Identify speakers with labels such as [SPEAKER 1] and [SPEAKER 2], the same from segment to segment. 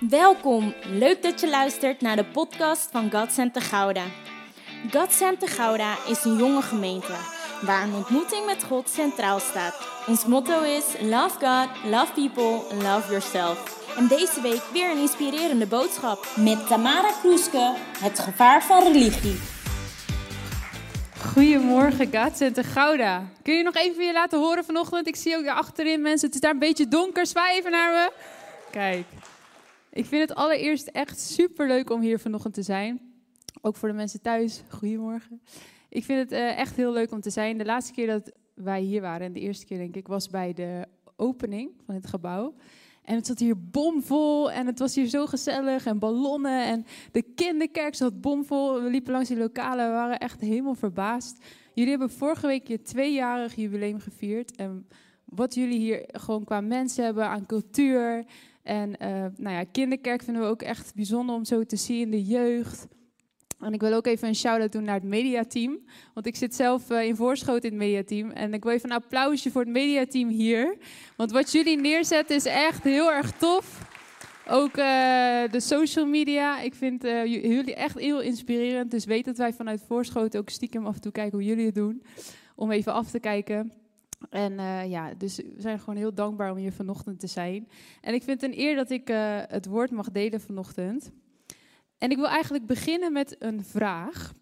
[SPEAKER 1] Welkom, leuk dat je luistert naar de podcast van God Center Gouda. God Center Gouda is een jonge gemeente waar een ontmoeting met God centraal staat. Ons motto is Love God, Love People, Love Yourself. En deze week weer een inspirerende boodschap met Tamara Kroeske, het gevaar van religie.
[SPEAKER 2] Goedemorgen, Gats en te Gouda. Kun je nog even je laten horen vanochtend? Ik zie ook daar achterin mensen. Het is daar een beetje donker. Zwaai even naar me. Kijk. Ik vind het allereerst echt super leuk om hier vanochtend te zijn. Ook voor de mensen thuis. Goedemorgen. Ik vind het uh, echt heel leuk om te zijn. De laatste keer dat wij hier waren, en de eerste keer denk ik, was bij de opening van het gebouw. En het zat hier bomvol en het was hier zo gezellig en ballonnen en de kinderkerk zat bomvol. We liepen langs die lokalen, we waren echt helemaal verbaasd. Jullie hebben vorige week je tweejarig jubileum gevierd en wat jullie hier gewoon qua mensen hebben aan cultuur en uh, nou ja, kinderkerk vinden we ook echt bijzonder om zo te zien, de jeugd. En ik wil ook even een shout-out doen naar het mediateam. Want ik zit zelf uh, in Voorschoot in het mediateam. En ik wil even een applausje voor het mediateam hier. Want wat jullie neerzetten is echt heel erg tof. Ook uh, de social media. Ik vind jullie echt heel inspirerend. Dus weet dat wij vanuit Voorschoot ook stiekem af en toe kijken hoe jullie het doen. Om even af te kijken. En ja, dus we zijn gewoon heel dankbaar om hier vanochtend te zijn. En ik vind het een eer dat ik het woord mag delen vanochtend. En ik wil eigenlijk beginnen met een vraag.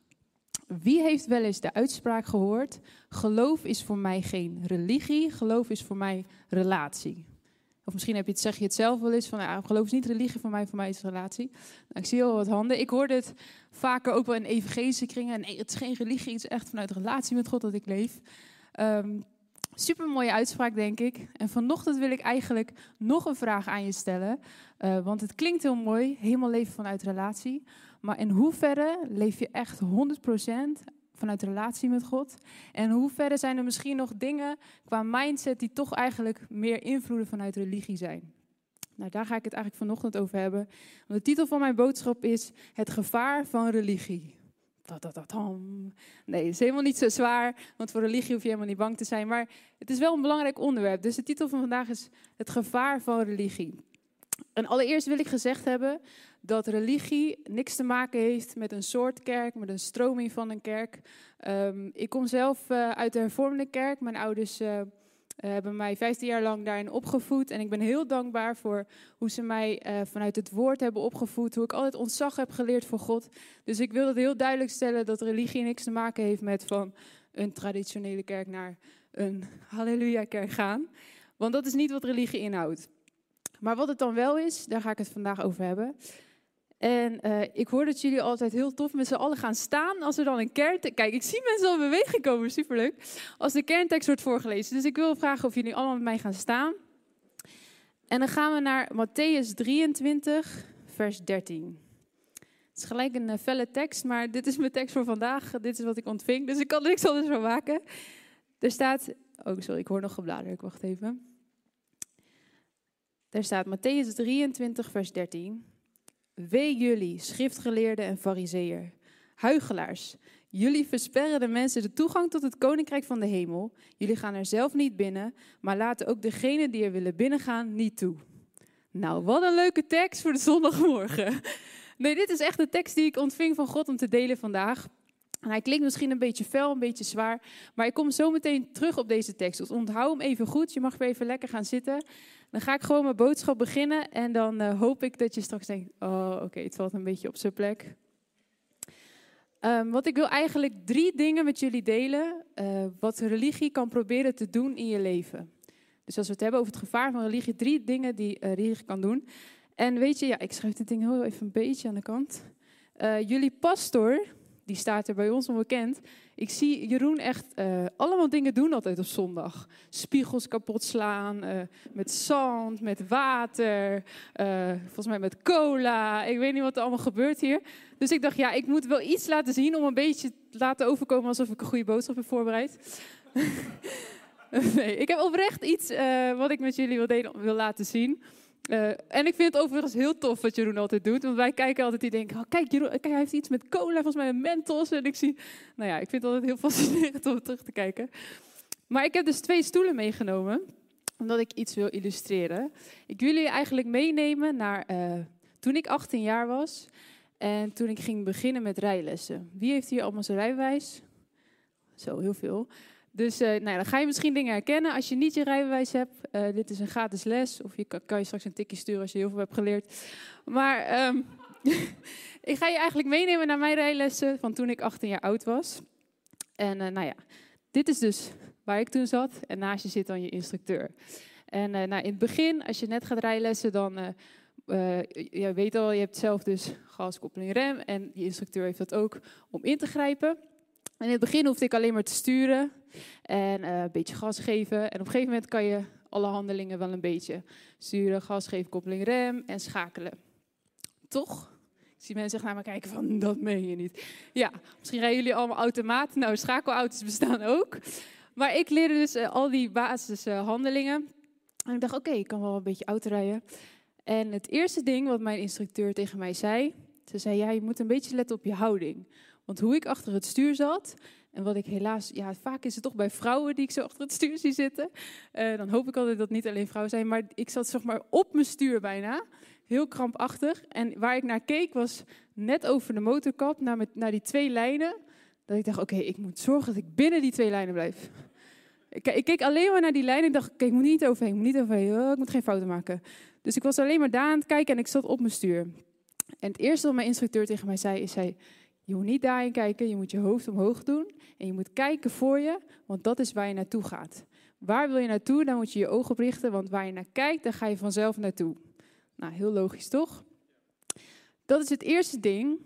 [SPEAKER 2] Wie heeft wel eens de uitspraak gehoord? Geloof is voor mij geen religie, geloof is voor mij relatie. Of misschien heb je het, zeg je het zelf wel eens van, geloof is niet religie voor mij, voor mij is relatie. Nou, ik zie al wat handen. Ik hoorde het vaker ook wel in evangelische kringen. Nee, het is geen religie, het is echt vanuit relatie met God dat ik leef. Um, Super mooie uitspraak, denk ik. En vanochtend wil ik eigenlijk nog een vraag aan je stellen. Uh, want het klinkt heel mooi, helemaal leven vanuit relatie. Maar in hoeverre leef je echt 100% vanuit relatie met God? En in hoeverre zijn er misschien nog dingen qua mindset die toch eigenlijk meer invloeden vanuit religie zijn? Nou, daar ga ik het eigenlijk vanochtend over hebben. Want de titel van mijn boodschap is Het gevaar van religie. Nee, het is helemaal niet zo zwaar, want voor religie hoef je helemaal niet bang te zijn. Maar het is wel een belangrijk onderwerp. Dus de titel van vandaag is Het gevaar van religie. En allereerst wil ik gezegd hebben dat religie niks te maken heeft met een soort kerk, met een stroming van een kerk. Um, ik kom zelf uh, uit de hervormde kerk. Mijn ouders uh, uh, hebben mij 15 jaar lang daarin opgevoed. En ik ben heel dankbaar voor hoe ze mij uh, vanuit het woord hebben opgevoed. Hoe ik altijd ontzag heb geleerd voor God. Dus ik wil het heel duidelijk stellen dat religie niks te maken heeft met van een traditionele kerk naar een halleluja-kerk gaan. Want dat is niet wat religie inhoudt. Maar wat het dan wel is, daar ga ik het vandaag over hebben. En uh, ik hoor dat jullie altijd heel tof met z'n allen gaan staan als er dan een kerntekst... Kijk, ik zie mensen al in beweging komen, superleuk. Als de kerntekst wordt voorgelezen. Dus ik wil vragen of jullie allemaal met mij gaan staan. En dan gaan we naar Matthäus 23, vers 13. Het is gelijk een uh, felle tekst, maar dit is mijn tekst voor vandaag. Dit is wat ik ontving, dus ik kan er niks anders van maken. Er staat... Oh, sorry, ik hoor nog gebladerd. Wacht even. Er staat Matthäus 23, vers 13... Wee jullie, schriftgeleerden en fariseeën, huigelaars. Jullie versperren de mensen de toegang tot het koninkrijk van de hemel. Jullie gaan er zelf niet binnen, maar laten ook degenen die er willen binnengaan niet toe. Nou, wat een leuke tekst voor de zondagmorgen. Nee, dit is echt de tekst die ik ontving van God om te delen vandaag. En hij klinkt misschien een beetje fel, een beetje zwaar, maar ik kom zo meteen terug op deze tekst. Dus onthoud hem even goed. Je mag weer even lekker gaan zitten. Dan ga ik gewoon mijn boodschap beginnen en dan uh, hoop ik dat je straks denkt, oh oké, het valt een beetje op zijn plek. Um, wat ik wil eigenlijk drie dingen met jullie delen, uh, wat religie kan proberen te doen in je leven. Dus als we het hebben over het gevaar van religie, drie dingen die uh, religie kan doen. En weet je, ja, ik schrijf dit ding heel even een beetje aan de kant. jullie pastor, die staat er bij ons onbekend. Ik zie Jeroen echt uh, allemaal dingen doen altijd op zondag. Spiegels kapot slaan, uh, met zand, met water, uh, volgens mij met cola. Ik weet niet wat er allemaal gebeurt hier. Dus ik dacht, ja, ik moet wel iets laten zien om een beetje te laten overkomen alsof ik een goede boodschap heb voorbereid. nee, ik heb oprecht iets wat ik met jullie wil, delen, wil laten zien. Uh, en ik vind het overigens heel tof wat Jeroen altijd doet. Want wij kijken altijd die denken, oh, kijk, Jeroen, kijk, hij heeft iets met cola, volgens mij een mentos. En ik zie, nou ja, ik vind het altijd heel fascinerend om terug te kijken. Maar ik heb dus twee stoelen meegenomen, omdat ik iets wil illustreren. Ik wil jullie eigenlijk meenemen naar uh, toen ik 18 jaar was en toen ik ging beginnen met rijlessen. Wie heeft hier allemaal zijn rijbewijs? Zo, heel veel. Dus uh, nou ja, dan ga je misschien dingen herkennen als je niet je rijbewijs hebt. Uh, dit is een gratis les. Of je kan, kan, je straks een tikje sturen als je heel veel hebt geleerd. Maar um, ik ga je eigenlijk meenemen naar mijn rijlessen van toen ik 18 jaar oud was. En uh, nou ja, dit is dus waar ik toen zat. En naast je zit dan je instructeur. En nou, in het begin, als je net gaat rijlessen, dan... je weet al, je hebt zelf dus gas, koppeling, rem. En je instructeur heeft dat ook om in te grijpen. In het begin hoefde ik alleen maar te sturen en uh, een beetje gas geven. En op een gegeven moment kan je alle handelingen wel een beetje sturen, gas geven, koppeling, rem en schakelen. Toch? Ik zie mensen naar me kijken van, dat meen je niet. Ja, misschien rijden jullie allemaal automaat. Nou, schakelauto's bestaan ook. Maar ik leerde dus uh, al die basishandelingen. en ik dacht, oké, ik kan wel een beetje auto rijden. En het eerste ding wat mijn instructeur tegen mij zei, ze zei, ja, je moet een beetje letten op je houding. Want hoe ik achter het stuur zat, en wat ik helaas, ja, vaak is het toch bij vrouwen die ik zo achter het stuur zie zitten. Uh, dan hoop ik altijd dat niet alleen vrouwen zijn, maar ik zat zeg maar op mijn stuur bijna. Heel krampachtig. En waar ik naar keek was net over de motorkap, naar, naar die twee lijnen. Dat ik dacht, oké, ik moet zorgen dat ik binnen die twee lijnen blijf. Ik, ik keek alleen maar naar die lijnen. Ik dacht, ik moet niet overheen, ik moet niet overheen. Oh, ik moet geen fouten maken. Dus ik was alleen maar daar aan het kijken en ik zat op mijn stuur. En het eerste wat mijn instructeur tegen mij zei, is hij... Je moet niet daarin kijken, je moet je hoofd omhoog doen en je moet kijken voor je, want dat is waar je naartoe gaat. Waar wil je naartoe? Dan moet je je ogen oprichten, want waar je naar kijkt, dan ga je vanzelf naartoe. Nou, heel logisch toch? Dat is het eerste ding,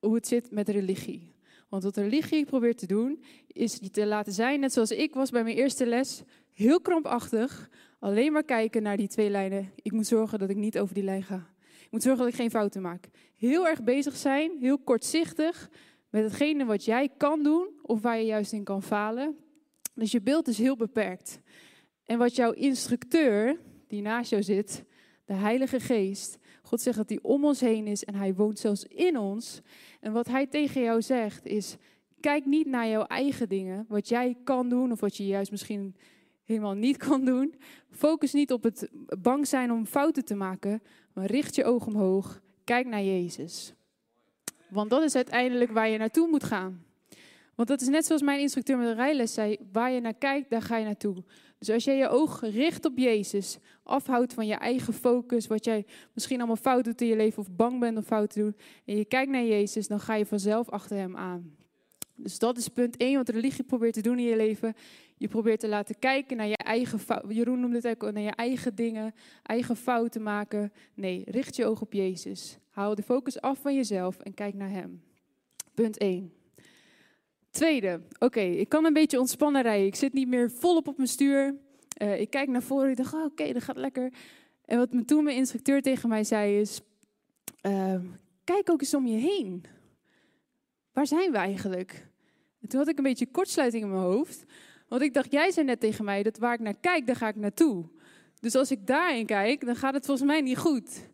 [SPEAKER 2] hoe het zit met religie. Want wat religie probeert te doen, is je te laten zijn, net zoals ik was bij mijn eerste les, heel krampachtig, alleen maar kijken naar die twee lijnen. Ik moet zorgen dat ik niet over die lijn ga moet zorgen dat ik geen fouten maak. Heel erg bezig zijn, heel kortzichtig met hetgene wat jij kan doen of waar je juist in kan falen. Dus je beeld is heel beperkt. En wat jouw instructeur, die naast jou zit, de Heilige Geest, God zegt dat hij om ons heen is en hij woont zelfs in ons. En wat hij tegen jou zegt is, kijk niet naar jouw eigen dingen, wat jij kan doen of wat je juist misschien helemaal niet kan doen. Focus niet op het bang zijn om fouten te maken, maar richt je oog omhoog. Kijk naar Jezus. Want dat is uiteindelijk waar je naartoe moet gaan. Want dat is net zoals mijn instructeur met de rijles zei: waar je naar kijkt, daar ga je naartoe. Dus als jij je oog richt op Jezus, afhoudt van je eigen focus, wat jij misschien allemaal fout doet in je leven of bang bent om fout te doen, en je kijkt naar Jezus, dan ga je vanzelf achter Hem aan. Dus dat is punt 1 wat religie probeert te doen in je leven. Je probeert te laten kijken naar je eigen fouten. Jeroen noemde het ook naar je eigen dingen, eigen fouten maken. Nee, richt je oog op Jezus. Haal de focus af van jezelf en kijk naar Hem. Punt 1. Tweede, oké, ik kan een beetje ontspannen rijden. Ik zit niet meer volop op mijn stuur. Uh, ik kijk naar voren. Ik dacht, oh, oké, dat gaat lekker. En wat me toen mijn instructeur tegen mij zei is: uh, kijk ook eens om je heen. Waar zijn we eigenlijk? En toen had ik een beetje kortsluiting in mijn hoofd. Want ik dacht, jij zei net tegen mij dat waar ik naar kijk, daar ga ik naartoe. Dus als ik daarin kijk, dan gaat het volgens mij niet goed.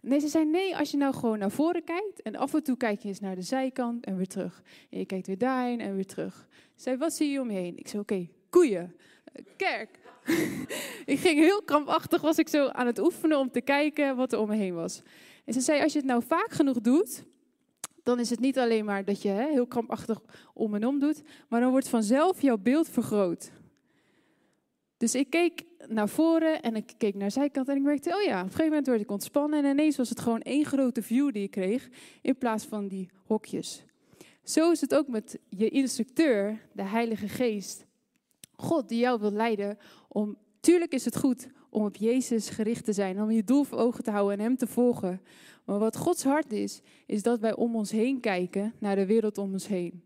[SPEAKER 2] Nee, ze zei nee, als je nou gewoon naar voren kijkt en af en toe kijk je eens naar de zijkant en weer terug. En je kijkt weer daarin en weer terug. Ze zei, wat zie je om je heen? Ik zei, oké, koeien, kerk. ik ging heel krampachtig, was ik zo aan het oefenen om te kijken wat er om me heen was. En ze zei, als je het nou vaak genoeg doet, dan is het niet alleen maar dat je hè, heel krampachtig om en om doet, maar dan wordt vanzelf jouw beeld vergroot. Dus ik keek naar voren en ik keek naar zijkant en ik merkte, oh ja, op een gegeven moment werd ik ontspannen en ineens was het gewoon één grote view die ik kreeg in plaats van die hokjes. Zo is het ook met je instructeur, de Heilige Geest. God die jou wil leiden om, tuurlijk is het goed om op Jezus gericht te zijn, om je doel voor ogen te houden en Hem te volgen. Maar wat Gods hart is, is dat wij om ons heen kijken naar de wereld om ons heen.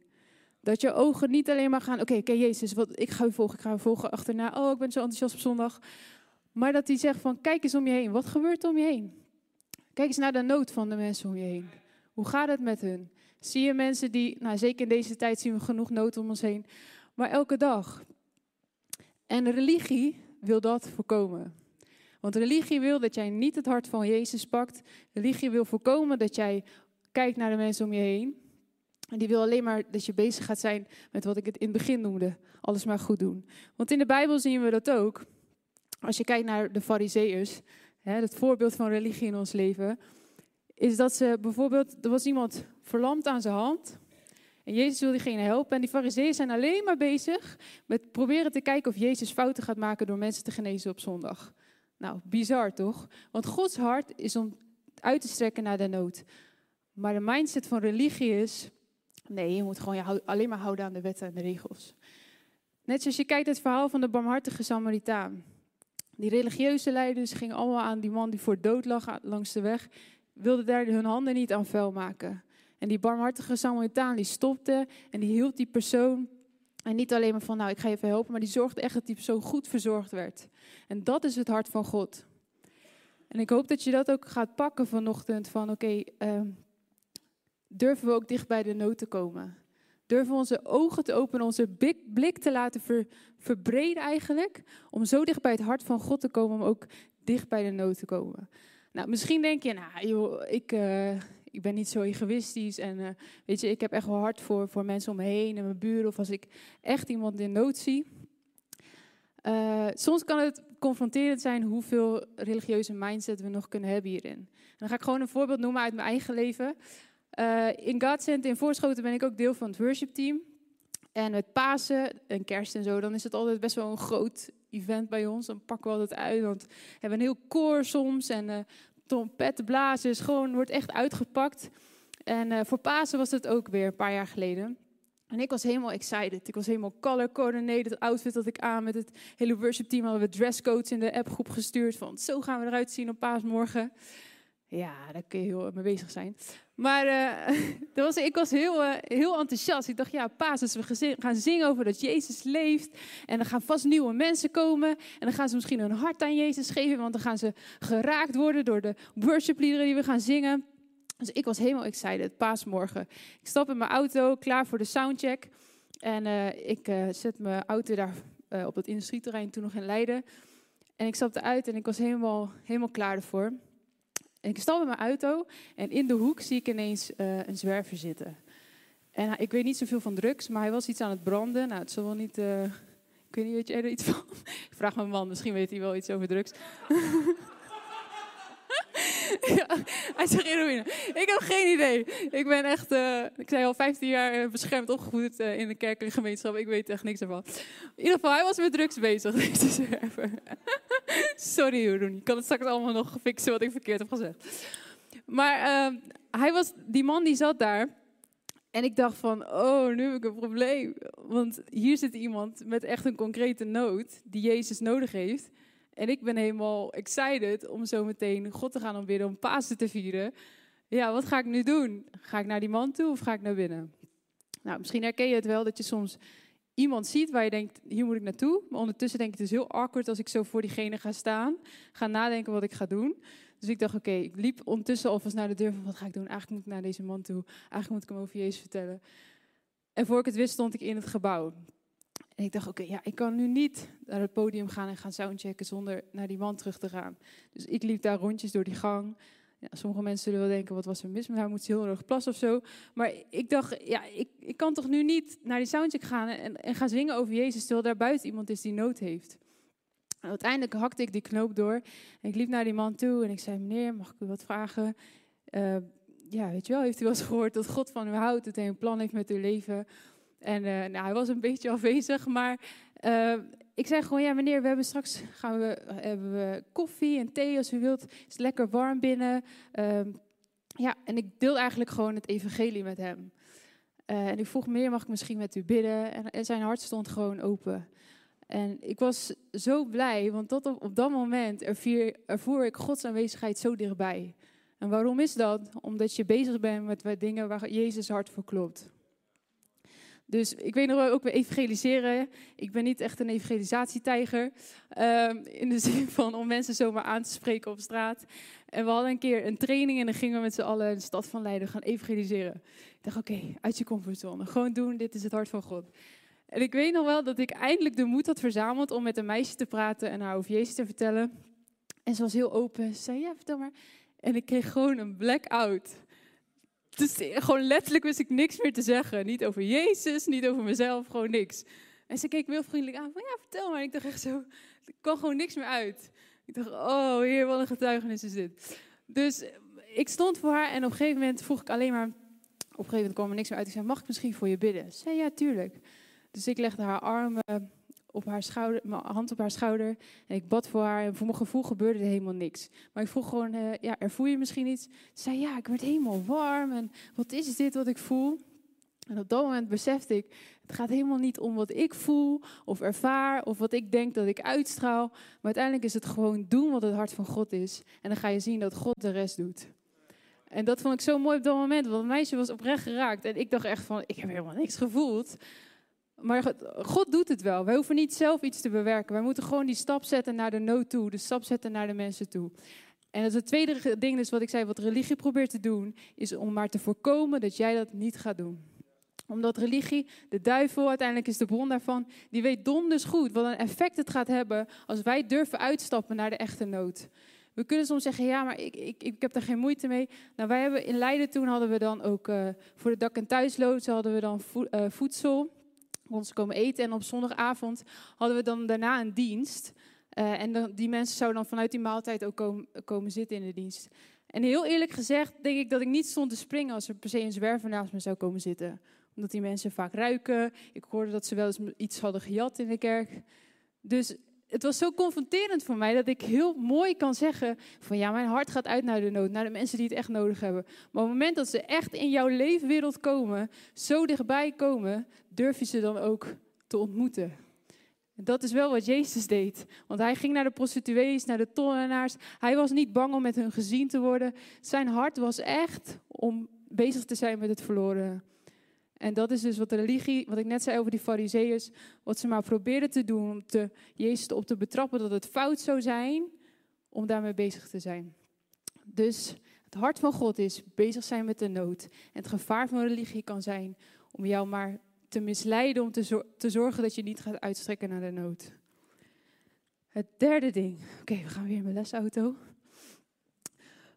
[SPEAKER 2] Dat je ogen niet alleen maar gaan, oké, oké Jezus, wat, ik ga u volgen, ik ga u volgen achterna. Oh, ik ben zo enthousiast op zondag. Maar dat hij zegt van, kijk eens om je heen. Wat gebeurt om je heen? Kijk eens naar de nood van de mensen om je heen. Hoe gaat het met hun? Zie je mensen die, nou zeker in deze tijd zien we genoeg nood om ons heen. Maar elke dag. En religie wil dat voorkomen. Want religie wil dat jij niet het hart van Jezus pakt. Religie wil voorkomen dat jij kijkt naar de mensen om je heen. En die wil alleen maar dat je bezig gaat zijn met wat ik het in het begin noemde. Alles maar goed doen. Want in de Bijbel zien we dat ook. Als je kijkt naar de fariseeërs, het voorbeeld van religie in ons leven. is dat ze bijvoorbeeld, er was iemand verlamd aan zijn hand. En Jezus wil diegene helpen. En die fariseeën zijn alleen maar bezig met proberen te kijken of Jezus fouten gaat maken door mensen te genezen op zondag. Nou, bizar toch? Want Gods hart is om uit te strekken naar de nood. Maar de mindset van religie is, nee, je moet gewoon je alleen maar houden aan de wetten en de regels. Net zoals je kijkt het verhaal van de barmhartige Samaritaan. Die religieuze leiders gingen allemaal aan die man die voor dood lag langs de weg, wilden daar hun handen niet aan vuil maken. En die barmhartige Samaritaan die stopte en die hield die persoon. En niet alleen maar van, nou ik ga je even helpen, maar die zorgde echt dat die persoon goed verzorgd werd. En dat is het hart van God. En ik hoop dat je dat ook gaat pakken vanochtend. Van oké, ehm, durven we ook dicht bij de nood te komen? Durven we onze ogen te openen, onze blik te laten verbreden eigenlijk. Om zo dicht bij het hart van God te komen, om ook dicht bij de nood te komen. Nou, misschien denk je, nou ik, uh, ik ben niet zo egoïstisch. En uh, weet je, ik heb echt wel hart voor, voor mensen om me heen en mijn buren. Of als ik echt iemand in nood zie. Uh, soms kan het confronterend zijn hoeveel religieuze mindset we nog kunnen hebben hierin. En dan ga ik gewoon een voorbeeld noemen uit mijn eigen leven. Uh, in Center in Voorschoten ben ik ook deel van het worshipteam. En met Pasen en kerst en zo, dan is het altijd best wel een groot event bij ons. Dan pakken we altijd uit, want we hebben een heel koor soms. En trompetten, blazen, gewoon wordt echt uitgepakt. En uh, voor Pasen was het ook weer een paar jaar geleden. En ik was helemaal excited. Ik was helemaal color coordinated. Het outfit dat ik aan met het hele worship team hadden we dresscodes in de appgroep gestuurd. Van zo gaan we eruit zien op paasmorgen. Ja, daar kun je heel mee bezig zijn. Maar uh, was, ik was heel, uh, heel enthousiast. Ik dacht, ja, paas, als we gaan zingen over dat Jezus leeft. En er gaan vast nieuwe mensen komen. En dan gaan ze misschien hun hart aan Jezus geven. Want dan gaan ze geraakt worden door de worshipliederen die we gaan zingen. Dus ik was helemaal excited, paasmorgen. Ik stap in mijn auto, klaar voor de soundcheck. En uh, ik zet mijn auto daar op het industrieterrein, toen nog in Leiden. En ik stapte uit en ik was helemaal, helemaal klaar ervoor. Ik stap in mijn auto en in de hoek zie ik ineens een zwerver zitten. En ik weet niet zoveel van drugs, maar hij was iets aan het branden. Nou, het zal wel niet... ik weet niet, weet je er iets van? ik vraag mijn man, misschien weet hij wel iets over drugs. ja, hij zegt heroïne. Ik heb geen idee. Ik ben echt, uh, ik zei al 15 jaar eh, beschermd opgevoed uh, in de kerkelijke gemeenschap. Ik weet echt niks ervan. In ieder geval, hij was met drugs bezig. Sorry Jeroen, ik kan het straks allemaal nog fixen wat ik verkeerd heb gezegd. Maar ehm, hij was, die man die zat daar. En ik dacht van, oh, nu heb ik een probleem. Want hier zit iemand met echt een concrete nood die Jezus nodig heeft. En ik ben helemaal excited om zo meteen God te gaan aanbidden, om Pasen te vieren. Ja, wat ga ik nu doen? Ga ik naar die man toe of ga ik naar binnen? Nou, misschien herken je het wel dat je soms iemand ziet waar je denkt, hier moet ik naartoe. Maar ondertussen denk ik, het is heel awkward als ik zo voor diegene ga staan. Ga nadenken wat ik ga doen. Dus ik dacht, oké, ik liep ondertussen alvast naar de deur van, wat ga ik doen? Eigenlijk moet ik naar deze man toe. Eigenlijk moet ik hem over Jezus vertellen. En voor ik het wist, stond ik in het gebouw. En ik dacht, oké, ja, ik kan nu niet naar het podium gaan en gaan soundchecken zonder naar die man terug te gaan. Dus ik liep daar rondjes door die gang. Ja, sommige mensen zullen wel denken, wat was er mis met haar? Moet ze heel erg plassen of zo? Maar ik dacht, ja, ik, ik kan toch nu niet naar die soundcheck gaan en, en gaan zingen over Jezus, terwijl daar buiten iemand is die nood heeft. En uiteindelijk hakte ik die knoop door en ik liep naar die man toe en ik zei, meneer, mag ik u wat vragen? Uh, ja, weet je wel, heeft u wel eens gehoord dat God van u houdt, dat hij een plan heeft met uw leven? En uh, nou, hij was een beetje afwezig, maar uh, ik zei gewoon, ja meneer, we hebben straks gaan we, hebben we koffie en thee als u wilt. Het is lekker warm binnen. Uh, ja, en ik deel eigenlijk gewoon het evangelie met hem. Uh, en ik vroeg, meneer, mag ik misschien met u bidden? En, zijn hart stond gewoon open. En ik was zo blij, want tot op, op dat moment ervier, ervoer ik Gods aanwezigheid zo dichtbij. En waarom is dat? Omdat je bezig bent met dingen waar Jezus hart voor klopt. Dus ik weet nog wel, ook weer evangeliseren. Ik ben niet echt een evangelisatietijger. Um, in de zin van om mensen zomaar aan te spreken op straat. En we hadden een keer een training en dan gingen we met z'n allen de stad van Leiden gaan evangeliseren. Ik dacht, oké, uit je comfortzone. Gewoon doen, dit is het hart van God. En ik weet nog wel dat ik eindelijk de moed had verzameld om met een meisje te praten en haar over Jezus te vertellen. En ze was heel open. Ze zei, ja, vertel maar. En ik kreeg gewoon een blackout. Dus gewoon letterlijk wist ik niks meer te zeggen. Niet over Jezus, niet over mezelf, gewoon niks. En ze keek me heel vriendelijk aan van ja, vertel maar. Ik dacht echt zo, ik kwam gewoon niks meer uit. Ik dacht, oh heer, wat een getuigenis is dit. Dus ik stond voor haar en op een gegeven moment vroeg ik alleen maar... Op een gegeven moment kwam er niks meer uit. Ik zei, mag ik misschien voor je bidden? Ze zei, ja, tuurlijk. Dus ik legde haar armen op haar schouder, mijn hand op haar schouder. En ik bad voor haar. En voor mijn gevoel gebeurde er helemaal niks. Maar ik vroeg gewoon, uh, ja, er voel je misschien iets? Ze zei, ja, ik werd helemaal warm. En wat is dit wat ik voel? En op dat moment besefte ik, het gaat helemaal niet om wat ik voel of ervaar of wat ik denk dat ik uitstraal. Maar uiteindelijk is het gewoon doen wat het hart van God is. En dan ga je zien dat God de rest doet. En dat vond ik zo mooi op dat moment, want het meisje was oprecht geraakt. En ik dacht echt van, ik heb helemaal niks gevoeld. Maar God doet het wel. Wij hoeven niet zelf iets te bewerken. Wij moeten gewoon die stap zetten naar de nood toe. De stap zetten naar de mensen toe. En het tweede ding dus wat ik zei, wat religie probeert te doen, is om maar te voorkomen dat jij dat niet gaat doen. Omdat religie, de duivel uiteindelijk is de bron daarvan, die weet donders goed wat een effect het gaat hebben als wij durven uitstappen naar de echte nood. We kunnen soms zeggen, ja, maar ik, ik, ik heb daar geen moeite mee. Nou, wij hebben in Leiden toen hadden we dan ook uh, voor de dak- en thuisloodsen hadden we dan uh, voedsel ons komen eten. En op zondagavond hadden we dan daarna een dienst. Uh, en die mensen zouden dan vanuit die maaltijd ook komen, komen zitten in de dienst. En heel eerlijk gezegd denk ik dat ik niet stond te springen als er per se een zwerver naast me zou komen zitten. Omdat die mensen vaak ruiken. Ik hoorde dat ze wel eens iets hadden gejat in de kerk. Dus het was zo confronterend voor mij dat ik heel mooi kan zeggen van ja, mijn hart gaat uit naar de nood, naar de mensen die het echt nodig hebben. Maar op het moment dat ze echt in jouw leefwereld komen, zo dichtbij komen, durf je ze dan ook te ontmoeten. En dat is wel wat Jezus deed. Want hij ging naar de prostituees, naar de tollenaars. Hij was niet bang om met hun gezien te worden. Zijn hart was echt om bezig te zijn met het verloren. En dat is dus wat de religie, wat ik net zei over die fariseeërs, wat ze maar probeerden te doen om te, Jezus op te betrappen dat het fout zou zijn om daarmee bezig te zijn. Dus het hart van God is bezig zijn met de nood. En het gevaar van religie kan zijn om jou maar te misleiden, om te, te zorgen dat je niet gaat uitstrekken naar de nood. Het derde ding. Oké, we gaan weer in mijn lesauto.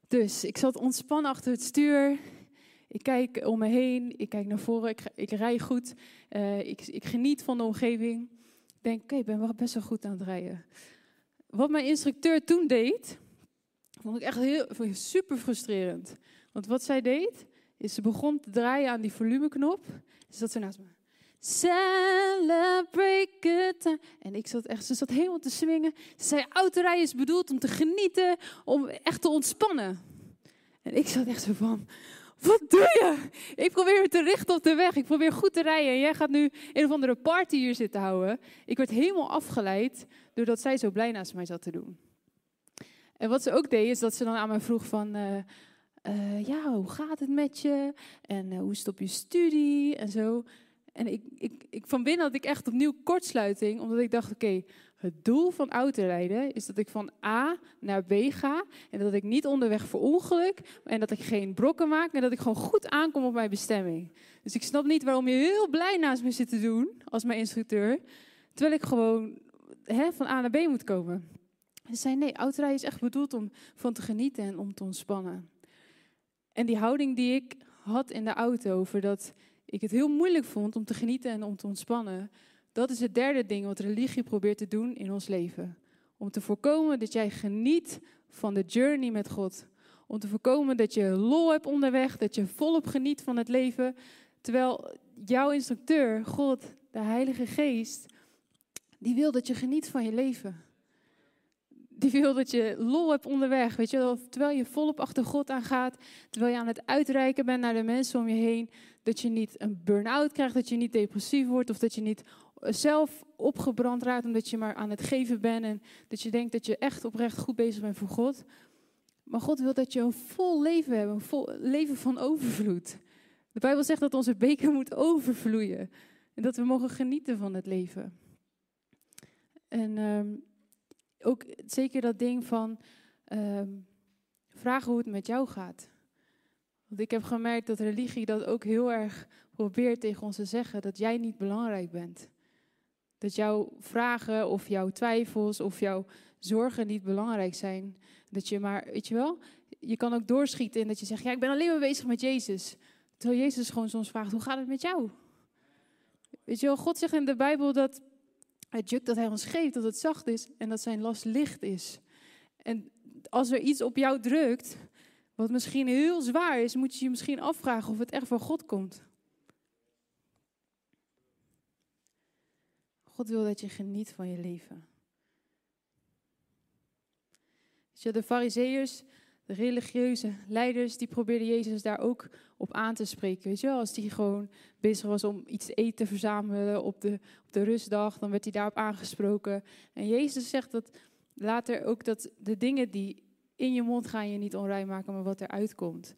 [SPEAKER 2] Dus ik zat ontspannen achter het stuur. Ik kijk om me heen, ik kijk naar voren, ik, ik rij goed, uh, ik, ik, geniet van de omgeving. Ik denk, oké, ik ben wel best wel goed aan het rijden. Wat mijn instructeur toen deed, vond ik echt heel, super frustrerend. Want wat zij deed, is ze begon te draaien aan die volumeknop. Ze zat ze naast me. Celebrate good time. En ik zat echt, ze zat helemaal te swingen. Ze zei, autorijden is bedoeld om te genieten, om echt te ontspannen. En ik zat echt zo van, wat doe je? Ik probeer me te richten op de weg. Ik probeer goed te rijden. En jij gaat nu een of andere party hier zitten houden. Ik werd helemaal afgeleid doordat zij zo blij naast mij zat te doen. En wat ze ook deed, is dat ze dan aan mij vroeg van... Uh, uh, ja, hoe gaat het met je? En uh, hoe stop je studie? En zo. En ik, ik, ik, van binnen had ik echt opnieuw kortsluiting. Omdat ik dacht, oké, het doel van autorijden is dat ik van A naar B ga en dat ik niet onderweg verongeluk en dat ik geen brokken maak en dat ik gewoon goed aankom op mijn bestemming. Dus ik snap niet waarom je heel blij naast me zit te doen als mijn instructeur, terwijl ik gewoon hè, van A naar B moet komen. Ze zei nee, autorijden is echt bedoeld om van te genieten en om te ontspannen. En die houding die ik had in de auto over dat ik het heel moeilijk vond om te genieten en om te ontspannen, dat is het derde ding wat religie probeert te doen in ons leven. Om te voorkomen dat jij geniet van de journey met God. Om te voorkomen dat je lol hebt onderweg, dat je volop geniet van het leven. Terwijl jouw instructeur, God, de Heilige Geest, die wil dat je geniet van je leven. Die wil dat je lol hebt onderweg, weet je. Terwijl je volop achter God aangaat, terwijl je aan het uitreiken bent naar de mensen om je heen. Dat je niet een burn-out krijgt, dat je niet depressief wordt of dat je niet zelf opgebrand raakt omdat je maar aan het geven bent en dat je denkt dat je echt oprecht goed bezig bent voor God. Maar God wil dat je een vol leven hebt, een vol leven van overvloed. De Bijbel zegt dat onze beker moet overvloeien en dat we mogen genieten van het leven. En um, ook zeker dat ding van um, vragen hoe het met jou gaat. Want ik heb gemerkt dat religie dat ook heel erg probeert tegen ons te zeggen, dat jij niet belangrijk bent. Dat jouw vragen of jouw twijfels of jouw zorgen niet belangrijk zijn. Dat je maar, weet je wel, je kan ook doorschieten in dat je zegt, ja, ik ben alleen maar bezig met Jezus. Terwijl Jezus gewoon soms vraagt, hoe gaat het met jou? Weet je wel, God zegt in de Bijbel dat het juk dat hij ons geeft, dat het zacht is en dat zijn last licht is. En als er iets op jou drukt, wat misschien heel zwaar is, moet je je misschien afvragen of het echt van God komt. God wil dat je geniet van je leven. de fariseeërs, de religieuze leiders, die probeerden Jezus daar ook op aan te spreken. Weet je wel, als hij gewoon bezig was om iets te eten te verzamelen op de, op de rustdag, dan werd hij daarop aangesproken. En Jezus zegt dat later ook dat de dingen die in je mond gaan je niet onrein maken, maar wat eruit komt.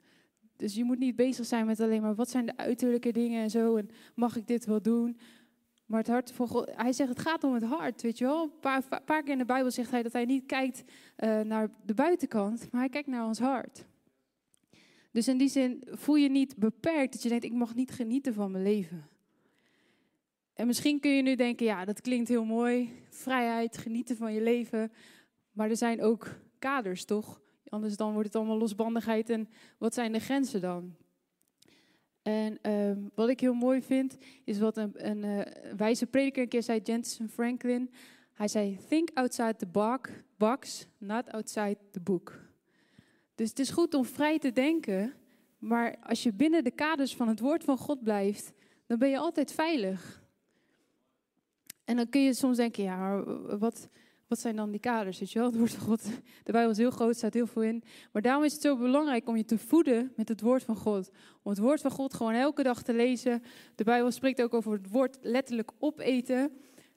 [SPEAKER 2] Dus je moet niet bezig zijn met alleen maar wat zijn de uiterlijke dingen en zo en mag ik dit wel doen. Maar het hart hij zegt het gaat om het hart, weet je wel. Een paar, keer in de Bijbel zegt hij dat hij niet kijkt uh, naar de buitenkant, maar hij kijkt naar ons hart. Dus in die zin voel je niet beperkt dat je denkt, ik mag niet genieten van mijn leven. En misschien kun je nu denken, ja, dat klinkt heel mooi, vrijheid, genieten van je leven. Maar er zijn ook kaders, toch? Anders dan wordt het allemaal losbandigheid en wat zijn de grenzen dan? En ehm, wat ik heel mooi vind, is wat een, een uh, wijze prediker een keer zei, Jensen Franklin. Hij zei, think outside the box, not outside the book. Dus het is goed om vrij te denken, maar als je binnen de kaders van het woord van God blijft, dan ben je altijd veilig. En dan kun je soms denken, ja, maar wat, wat zijn dan die kaders? Weet je wel? Het woord van God, de Bijbel is heel groot, staat heel veel in. Maar daarom is het zo belangrijk om je te voeden met het woord van God. Om het woord van God gewoon elke dag te lezen. De Bijbel spreekt ook over het woord letterlijk opeten.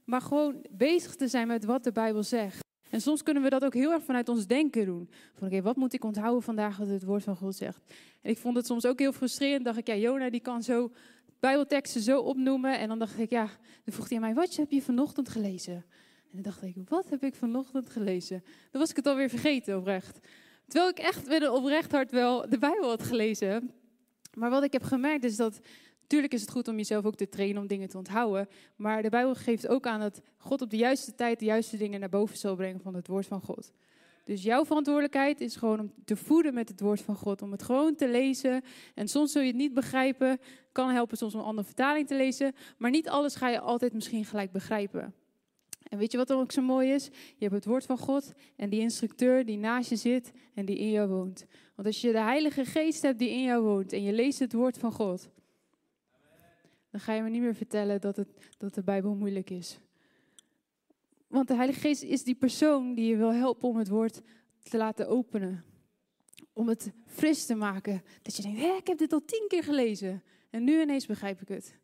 [SPEAKER 2] Maar gewoon bezig te zijn met wat de Bijbel zegt. En soms kunnen we dat ook heel erg vanuit ons denken doen. Van oké, wat moet ik onthouden vandaag wat het woord van God zegt? En ik vond het soms ook heel frustrerend. Dacht ik, ja, Jona die kan zo Bijbelteksten zo opnoemen. En dan dacht ik, ja, dan vroeg hij mij, wat heb je vanochtend gelezen? En dacht ik, wat heb ik vanochtend gelezen? Dan was ik het alweer vergeten, oprecht. Terwijl ik echt met een oprecht hart wel de Bijbel had gelezen. Maar wat ik heb gemerkt is dat Tuurlijk is het goed om jezelf ook te trainen om dingen te onthouden. Maar de Bijbel geeft ook aan dat God op de juiste tijd de juiste dingen naar boven zal brengen van het woord van God. Dus jouw verantwoordelijkheid is gewoon om te voeden met het woord van God. Om het gewoon te lezen. En soms zul je het niet begrijpen. Kan helpen soms om een andere vertaling te lezen. Maar niet alles ga je altijd misschien gelijk begrijpen. En weet je wat dan ook zo mooi is? Je hebt het woord van God en die instructeur die naast je zit en die in jou woont. Want als je de Heilige Geest hebt die in jou woont en je leest het woord van God, dan ga je me niet meer vertellen dat, het, dat de Bijbel moeilijk is. Want de Heilige Geest is die persoon die je wil helpen om het woord te laten openen. Om het fris te maken. Dat je denkt, hé, ik heb dit al tien keer gelezen. En nu ineens begrijp ik het.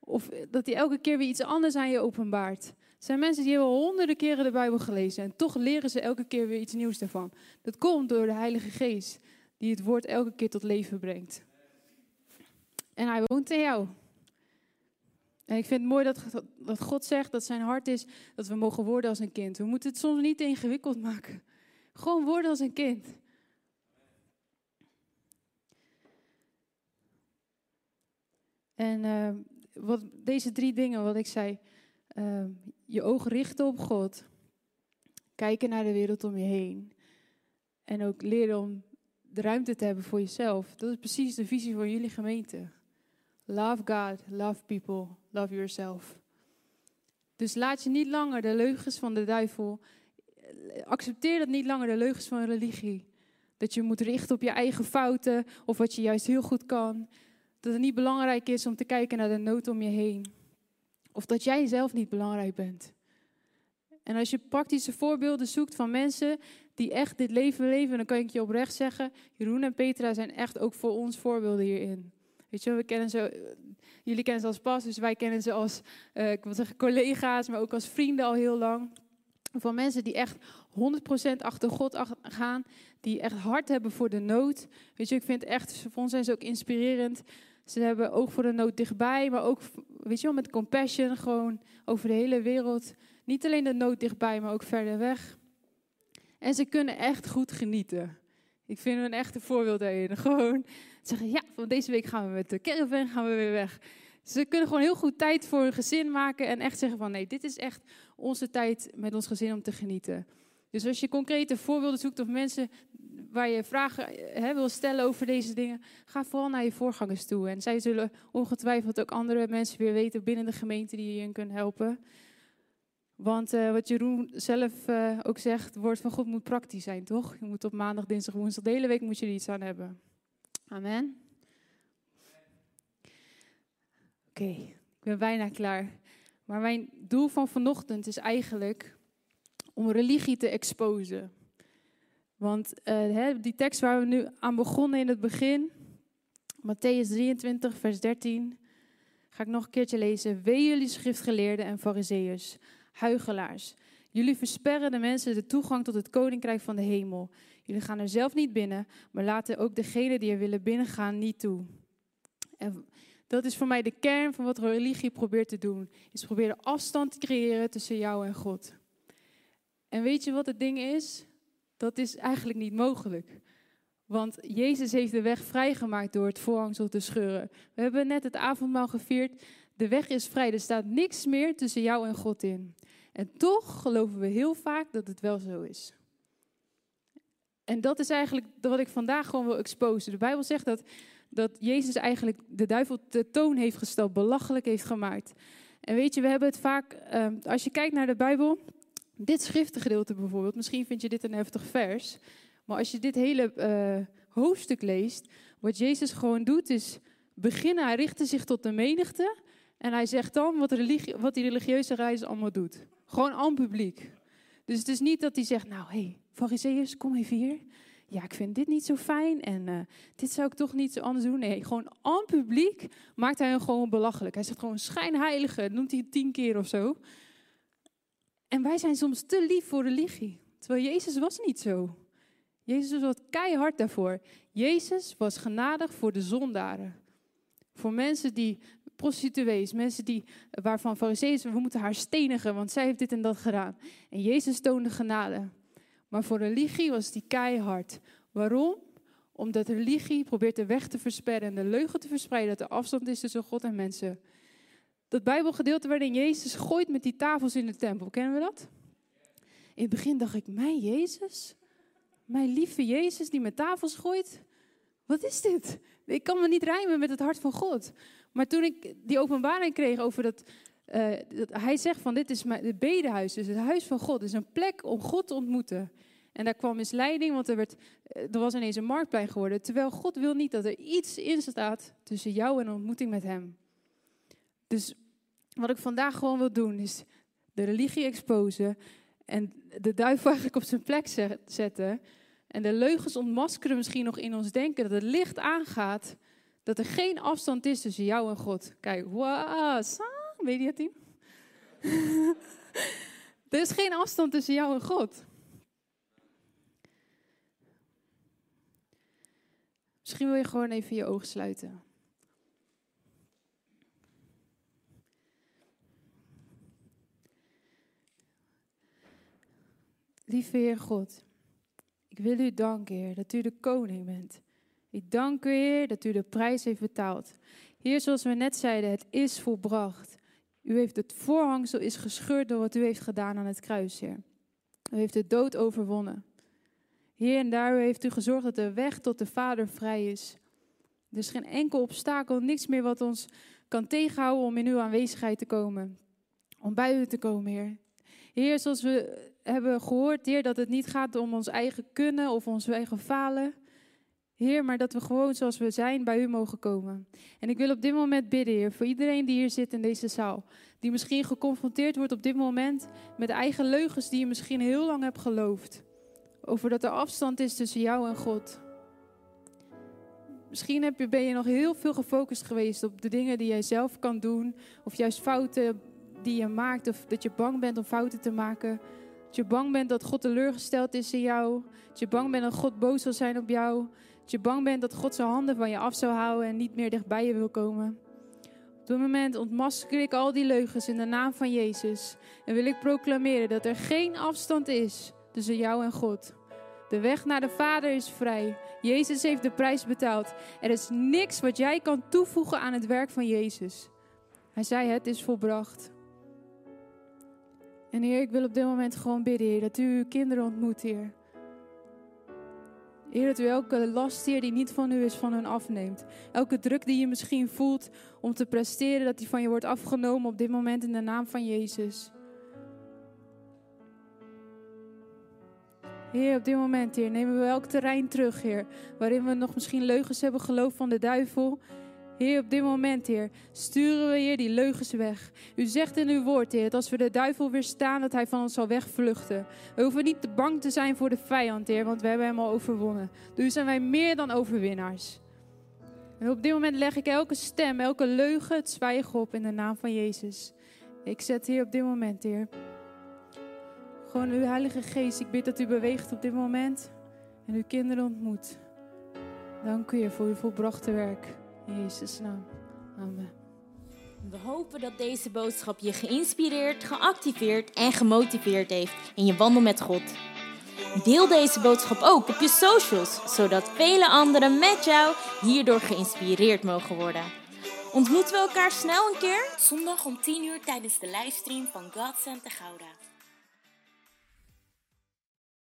[SPEAKER 2] Of dat hij elke keer weer iets anders aan je openbaart. Er zijn mensen die hebben honderden keren de Bijbel gelezen. En toch leren ze elke keer weer iets nieuws daarvan. Dat komt door de Heilige Geest. Die het woord elke keer tot leven brengt. En hij woont in jou. En ik vind het mooi dat, dat God zegt dat zijn hart is dat we mogen worden als een kind. We moeten het soms niet ingewikkeld maken. Gewoon worden als een kind. En uh, wat, deze drie dingen, wat ik zei, uh, je ogen richten op God, kijken naar de wereld om je heen en ook leren om de ruimte te hebben voor jezelf. Dat is precies de visie van jullie gemeente. Love God, love people, love yourself. Dus laat je niet langer de leugens van de duivel. Accepteer dat niet langer de leugens van religie. Dat je moet richten op je eigen fouten of wat je juist heel goed kan. Dat het niet belangrijk is om te kijken naar de nood om je heen. Of dat jij zelf niet belangrijk bent. En als je praktische voorbeelden zoekt van mensen die echt dit leven leven, dan kan ik je oprecht zeggen: Jeroen en Petra zijn echt ook voor ons voorbeelden hierin. Weet je, we kennen ze, jullie kennen ze als pas, dus wij kennen ze als uh, ik wil zeggen, collega's, maar ook als vrienden al heel lang. Van mensen die echt 100% achter God gaan, die echt hard hebben voor de nood. Weet je, ik vind echt, voor ons zijn ze ook inspirerend. Ze hebben oog voor de nood dichtbij, maar ook, weet je wel, met compassion, gewoon over de hele wereld. Niet alleen de nood dichtbij, maar ook verder weg. En ze kunnen echt goed genieten. Ik vind een echte voorbeeld daarin. Gewoon zeggen, ja, van deze week gaan we met de caravan gaan we weer weg. Ze kunnen gewoon heel goed tijd voor hun gezin maken en echt zeggen van nee, dit is echt onze tijd met ons gezin om te genieten. Dus als je concrete voorbeelden zoekt of mensen waar je vragen hè, wil stellen over deze dingen, ga vooral naar je voorgangers toe. En zij zullen ongetwijfeld ook andere mensen weer weten binnen de gemeente die je hierin kunnen helpen. Want uh, wat Jeroen zelf uh, ook zegt, het woord van God moet praktisch zijn, toch? Je moet op maandag, dinsdag, woensdag, de hele week moet je er iets aan hebben. Amen. Oké, okay, ik ben bijna klaar. Maar mijn doel van vanochtend is eigenlijk om religie te exposen. Want hè, die tekst waar we nu aan begonnen in het begin, Matthäus 23, vers 13, ga ik nog een keertje lezen. Wee jullie schriftgeleerden en fariseeërs, huigelaars. Jullie versperren de mensen de toegang tot het koninkrijk van de hemel. Jullie gaan er zelf niet binnen, maar laten ook degenen die er willen binnengaan niet toe. En dat is voor mij de kern van wat religie probeert te doen. Is proberen afstand te creëren tussen jou en God. En weet je wat het ding is? Dat is eigenlijk niet mogelijk. Want Jezus heeft de weg vrijgemaakt door het voorhangsel te scheuren. We hebben net het avondmaal gevierd. De weg is vrij. Er staat niks meer tussen jou en God in. En toch geloven we heel vaak dat het wel zo is. En dat is eigenlijk wat ik vandaag gewoon wil exposen. De Bijbel zegt dat, dat Jezus eigenlijk de duivel te toon heeft gesteld, belachelijk heeft gemaakt. En weet je, we hebben het vaak, ehm, als je kijkt naar de Bijbel, dit schriftengedeelte bijvoorbeeld, misschien vind je dit een heftig vers, maar als je dit hele uh, hoofdstuk leest, wat Jezus gewoon doet is beginnen, hij richtte zich tot de menigte en hij zegt dan wat, religie, wat die religieuze reis allemaal doet. Gewoon aan publiek. Dus het is niet dat hij zegt, nou hé, hey, kom even hier. Ja, ik vind dit niet zo fijn en uh, dit zou ik toch niet zo anders doen. Nee, gewoon aan publiek maakt hij hem gewoon belachelijk. Hij zegt gewoon schijnheilige, noemt hij tien keer of zo. En wij zijn soms te lief voor religie. Terwijl Jezus was niet zo. Jezus was keihard daarvoor. Jezus was genadig voor de zondaren. Voor mensen die prostituees, mensen die, waarvan fariseeën, we moeten haar stenigen, want zij heeft dit en dat gedaan. En Jezus toonde genade. Maar voor religie was die keihard. Waarom? Omdat religie probeert de weg te versperren en de leugen te verspreiden dat er afstand is tussen God en mensen. Dat Bijbelgedeelte waarin Jezus gooit met die tafels in de tempel, kennen we dat? In het begin dacht ik, mijn Jezus? Mijn lieve Jezus die met tafels gooit? Wat is dit? Ik kan me niet rijmen met het hart van God. Maar toen ik die openbaring kreeg over dat, uh, dat hij zegt van dit is mijn, het bedehuis, dus het huis van God, is een plek om God te ontmoeten. En daar kwam misleiding, want er, werd, eh, er was ineens een marktplein geworden. Terwijl God wil niet dat er iets in staat tussen jou en een ontmoeting met hem. Dus wat ik vandaag gewoon wil doen, is de religie exposen en de duivel eigenlijk op zijn plek zetten. En de leugens ontmaskeren misschien nog in ons denken dat het licht aangaat. Dat er geen afstand is tussen jou en God. Kijk, wow, mediateam. er is geen afstand tussen jou en God. Misschien wil je gewoon even je ogen sluiten. Lieve Heer God, ik wil u danken, Heer, dat u de koning bent. Ik dank u, Heer, dat u de prijs heeft betaald. Heer, zoals we net zeiden, het is volbracht. U heeft het voorhangsel is gescheurd door wat u heeft gedaan aan het kruis, Heer. U heeft de dood overwonnen. Heer, en daar heeft u gezorgd dat de weg tot de Vader vrij is. Er is geen enkel obstakel, niks meer wat ons kan tegenhouden om in uw aanwezigheid te komen. Om bij u te komen, Heer. Heer, zoals we hebben gehoord, Heer, dat het niet gaat om ons eigen kunnen of ons eigen falen. Heer, maar dat we gewoon zoals we zijn bij u mogen komen. En ik wil op dit moment bidden, Heer, voor iedereen die hier zit in deze zaal. Die misschien geconfronteerd wordt op dit moment met eigen leugens die je misschien heel lang hebt geloofd. Over dat er afstand is tussen jou en God. Misschien heb je, ben je nog heel veel gefocust geweest op de dingen die jij zelf kan doen. Of juist fouten die je maakt. Of dat je bang bent om fouten te maken. Dat je bang bent dat God teleurgesteld is in jou. Dat je bang bent dat God boos zal zijn op jou. Dat je bang bent dat God zijn handen van je af zou houden en niet meer dichtbij je wil komen. Op dit moment ontmasker ik al die leugens in de naam van Jezus. En wil ik proclameren dat er geen afstand is tussen jou en God. De weg naar de Vader is vrij. Jezus heeft de prijs betaald. Er is niks wat jij kan toevoegen aan het werk van Jezus. Hij zei: Het is volbracht. En Heer, ik wil op dit moment gewoon bidden, Heer, dat u uw kinderen ontmoet, Heer. Heer, dat u elke last, Heer, die niet van u is, van hun afneemt. Elke druk die je misschien voelt om te presteren, dat die van je wordt afgenomen op dit moment in de naam van Jezus. Heer, op dit moment, Heer, nemen we elk terrein terug, Heer. Waarin we nog misschien leugens hebben geloofd van de duivel. Heer, op dit moment, Heer, sturen we, Heer, die leugens weg. U zegt in uw woord, Heer, dat als we de duivel weerstaan, dat hij van ons zal wegvluchten. We hoeven niet te bang te zijn voor de vijand, Heer, want we hebben hem al overwonnen. Dus zijn wij meer dan overwinnaars. En op dit moment leg ik elke stem, elke leugen, het zwijgen op in de naam van Jezus. Ik zet hier op dit moment, Heer. Gewoon uw Heilige Geest, ik bid dat u beweegt op dit moment en uw kinderen ontmoet. Dank u, Heer, voor uw volbrachte werk. In Jezus' naam. Amen.
[SPEAKER 1] We hopen dat deze boodschap je geïnspireerd, geactiveerd en gemotiveerd heeft in je wandel met God. Deel deze boodschap ook op je socials, zodat vele anderen met jou hierdoor geïnspireerd mogen worden. Ontmoeten we elkaar snel een keer? Zondag om 10 uur tijdens de livestream van God Center Gouda.